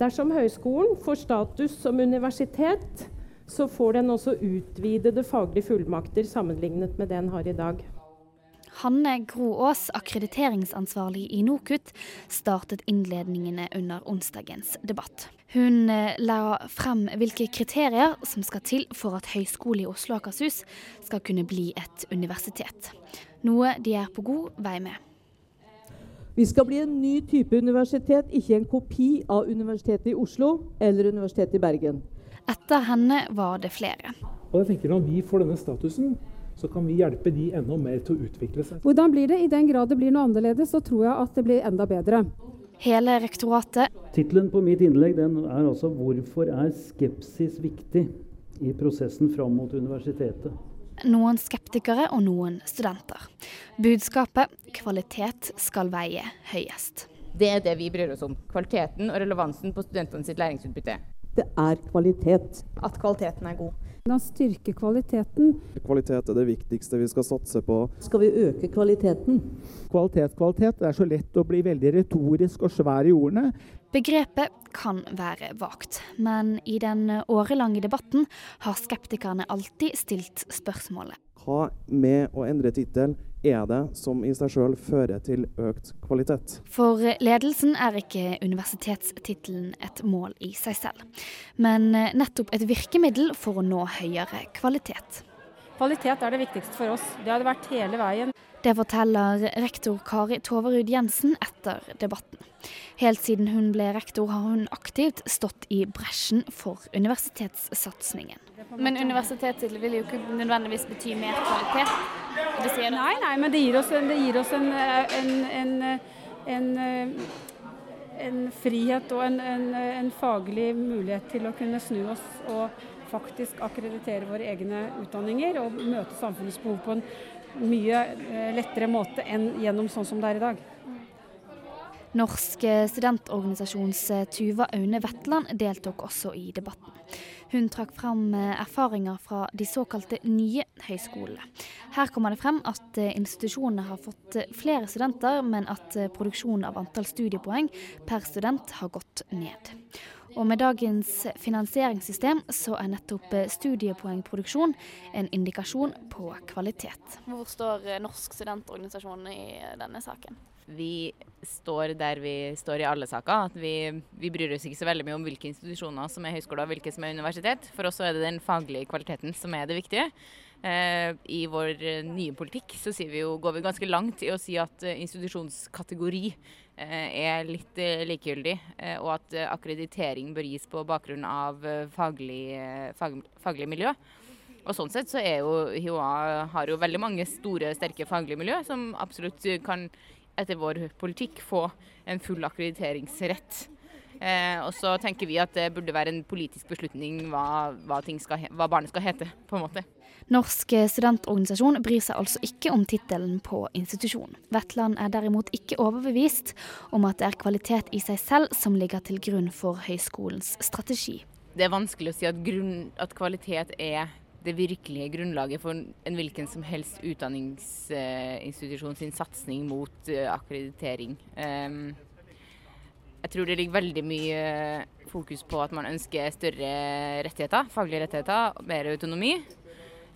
Dersom høyskolen får status som universitet, så får den også utvidede faglige fullmakter sammenlignet med det den har i dag. Hanne Gro Aas, akkrediteringsansvarlig i NOKUT, startet innledningene under onsdagens debatt. Hun eh, la frem hvilke kriterier som skal til for at Høgskolen i Oslo og Akershus skal kunne bli et universitet. Noe de er på god vei med. Vi skal bli en ny type universitet, ikke en kopi av Universitetet i Oslo eller Universitetet i Bergen. Etter henne var det flere. Og jeg tenker Når vi får denne statusen, så kan vi hjelpe de enda mer til å utvikle seg. Hvordan blir det? I den grad det blir noe annerledes, så tror jeg at det blir enda bedre. Hele rektoratet Tittelen på mitt innlegg den er altså 'Hvorfor er skepsis viktig i prosessen fram mot universitetet'? Noen skeptikere og noen studenter. Budskapet kvalitet skal veie høyest. Det er det vi bryr oss om. Kvaliteten og relevansen på studentene sitt læringsutbytte. Det er kvalitet. At kvaliteten er god. Da styrke kvaliteten. Kvalitet er det viktigste vi skal satse på. Skal vi øke kvaliteten? Kvalitet, kvalitet. Det er så lett å bli veldig retorisk og svær i ordene. Begrepet kan være vagt, men i den årelange debatten har skeptikerne alltid stilt spørsmålet. Hva med å endre tittelen er det som i seg sjøl fører til økt kvalitet? For ledelsen er ikke universitetstittelen et mål i seg selv, men nettopp et virkemiddel for å nå høyere kvalitet. Kvalitet er det viktigste for oss. Det har det vært hele veien. Det forteller rektor Kari Toverud Jensen etter debatten. Helt siden hun ble rektor har hun aktivt stått i bresjen for universitetssatsingen. Men universitetstittel vil jo ikke nødvendigvis bety mer kvalitet? Nei, nei, men det gir oss en, gir oss en, en, en, en frihet og en, faglig mulighet til å kunne snu oss og faktisk akkreditere våre egne utdanninger og møte samfunnets behov på en mye lettere måte enn gjennom sånn som det er i dag. Norsk studentorganisasjons Tuva Aune Vetland deltok også i debatten. Hun trakk fram erfaringer fra de såkalte nye høyskolene. Her kommer det frem at institusjonene har fått flere studenter, men at produksjonen av antall studiepoeng per student har gått ned. Og med dagens finansieringssystem så er nettopp studiepoengproduksjon en indikasjon på kvalitet. Hvor står Norsk studentorganisasjon i denne saken? Vi står der vi står i alle saker. at vi, vi, bryr oss ikke så veldig mye om hvilke institusjoner som er høyskoler og hvilke som er universitet. For oss er det den faglige kvaliteten som er det viktige. Eh, I vår nye politikk så vi jo, går vi ganske langt i å si at institusjonskategori eh, er litt eh, likegyldig, eh, og at akkreditering bør gis på bakgrunn av faglig, fag, faglig miljø. Og sånn sett så er jo HiOA har jo veldig mange store, sterke faglige miljø som absolutt kan etter vår politikk få en full akkrediteringsrett. Eh, og så tenker vi at det burde være en politisk beslutning hva, hva, skal, hva barnet skal hete, på en måte. Norsk studentorganisasjon bryr seg altså ikke om tittelen på institusjon. Vetland er derimot ikke overbevist om at det er kvalitet i seg selv som ligger til grunn for høyskolens strategi. Det er vanskelig å si at, grunn, at kvalitet er det virkelige grunnlaget for en hvilken som helst utdanningsinstitusjon sin satsing mot uh, akkreditering. Um, jeg tror det ligger veldig mye fokus på at man ønsker større rettigheter, faglige rettigheter, mer autonomi.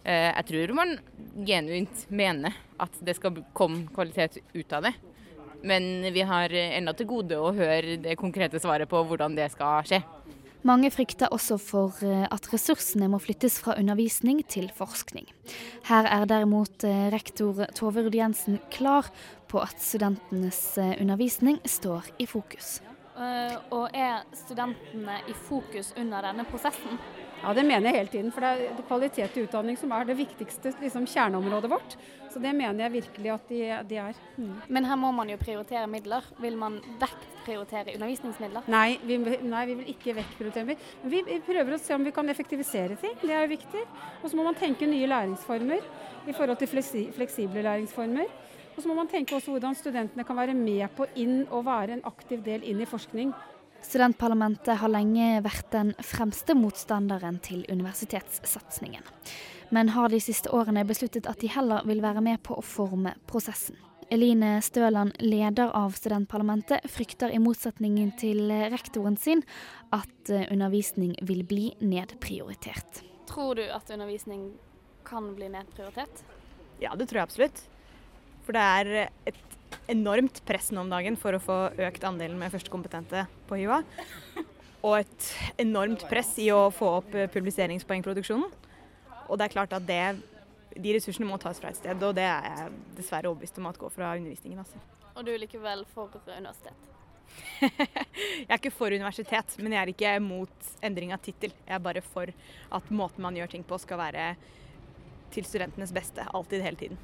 Uh, jeg tror man genuint mener at det skal komme kvalitet ut av det. Men vi har ennå til gode å høre det konkrete svaret på hvordan det skal skje. Mange frykter også for eh, at ressursene må flyttes fra undervisning til forskning. Her er derimot eh, rektor Tove Rudd Jensen klar på at studentenes eh, undervisning står i fokus. Og er studentene i fokus under denne prosessen? Ja, det mener jeg hele tiden. For det er kvalitet i utdanning som er det viktigste liksom, kjerneområdet vårt. Så det mener jeg virkelig at de, de er. Mm. Men her må man jo prioritere midler. Vil man vektprioritere undervisningsmidler? Nei vi, nei, vi vil ikke vektprioritere Men vi, vi prøver å se om vi kan effektivisere ting. Det er jo viktig. Og så må man tenke nye læringsformer i forhold til fleksible læringsformer. Og så må man tenke også hvordan studentene kan være med på inn og være en aktiv del inn i forskning. Studentparlamentet har lenge vært den fremste motstanderen til universitetssatsingen, men har de siste årene besluttet at de heller vil være med på å forme prosessen. Eline Støland, leder av studentparlamentet, frykter i motsetningen til rektoren sin at eh, undervisning vil bli nedprioritert. Tror du at undervisning kan bli nedprioritert? Ja, det tror jeg absolutt. For det er et enormt press nå om dagen for å få økt andelen med førstekompetente på HiOA. Og et enormt press i å få opp publiseringspoengproduksjonen. Og det er klart at det de ressursene må tas fra et sted, og det er jeg dessverre overbevist om at går fra undervisningen. Altså. Og du er likevel for universitet? jeg er ikke for universitet, men jeg er ikke mot endring av tittel. Jeg er bare for at måten man gjør ting på skal være til studentenes beste, alltid, hele tiden.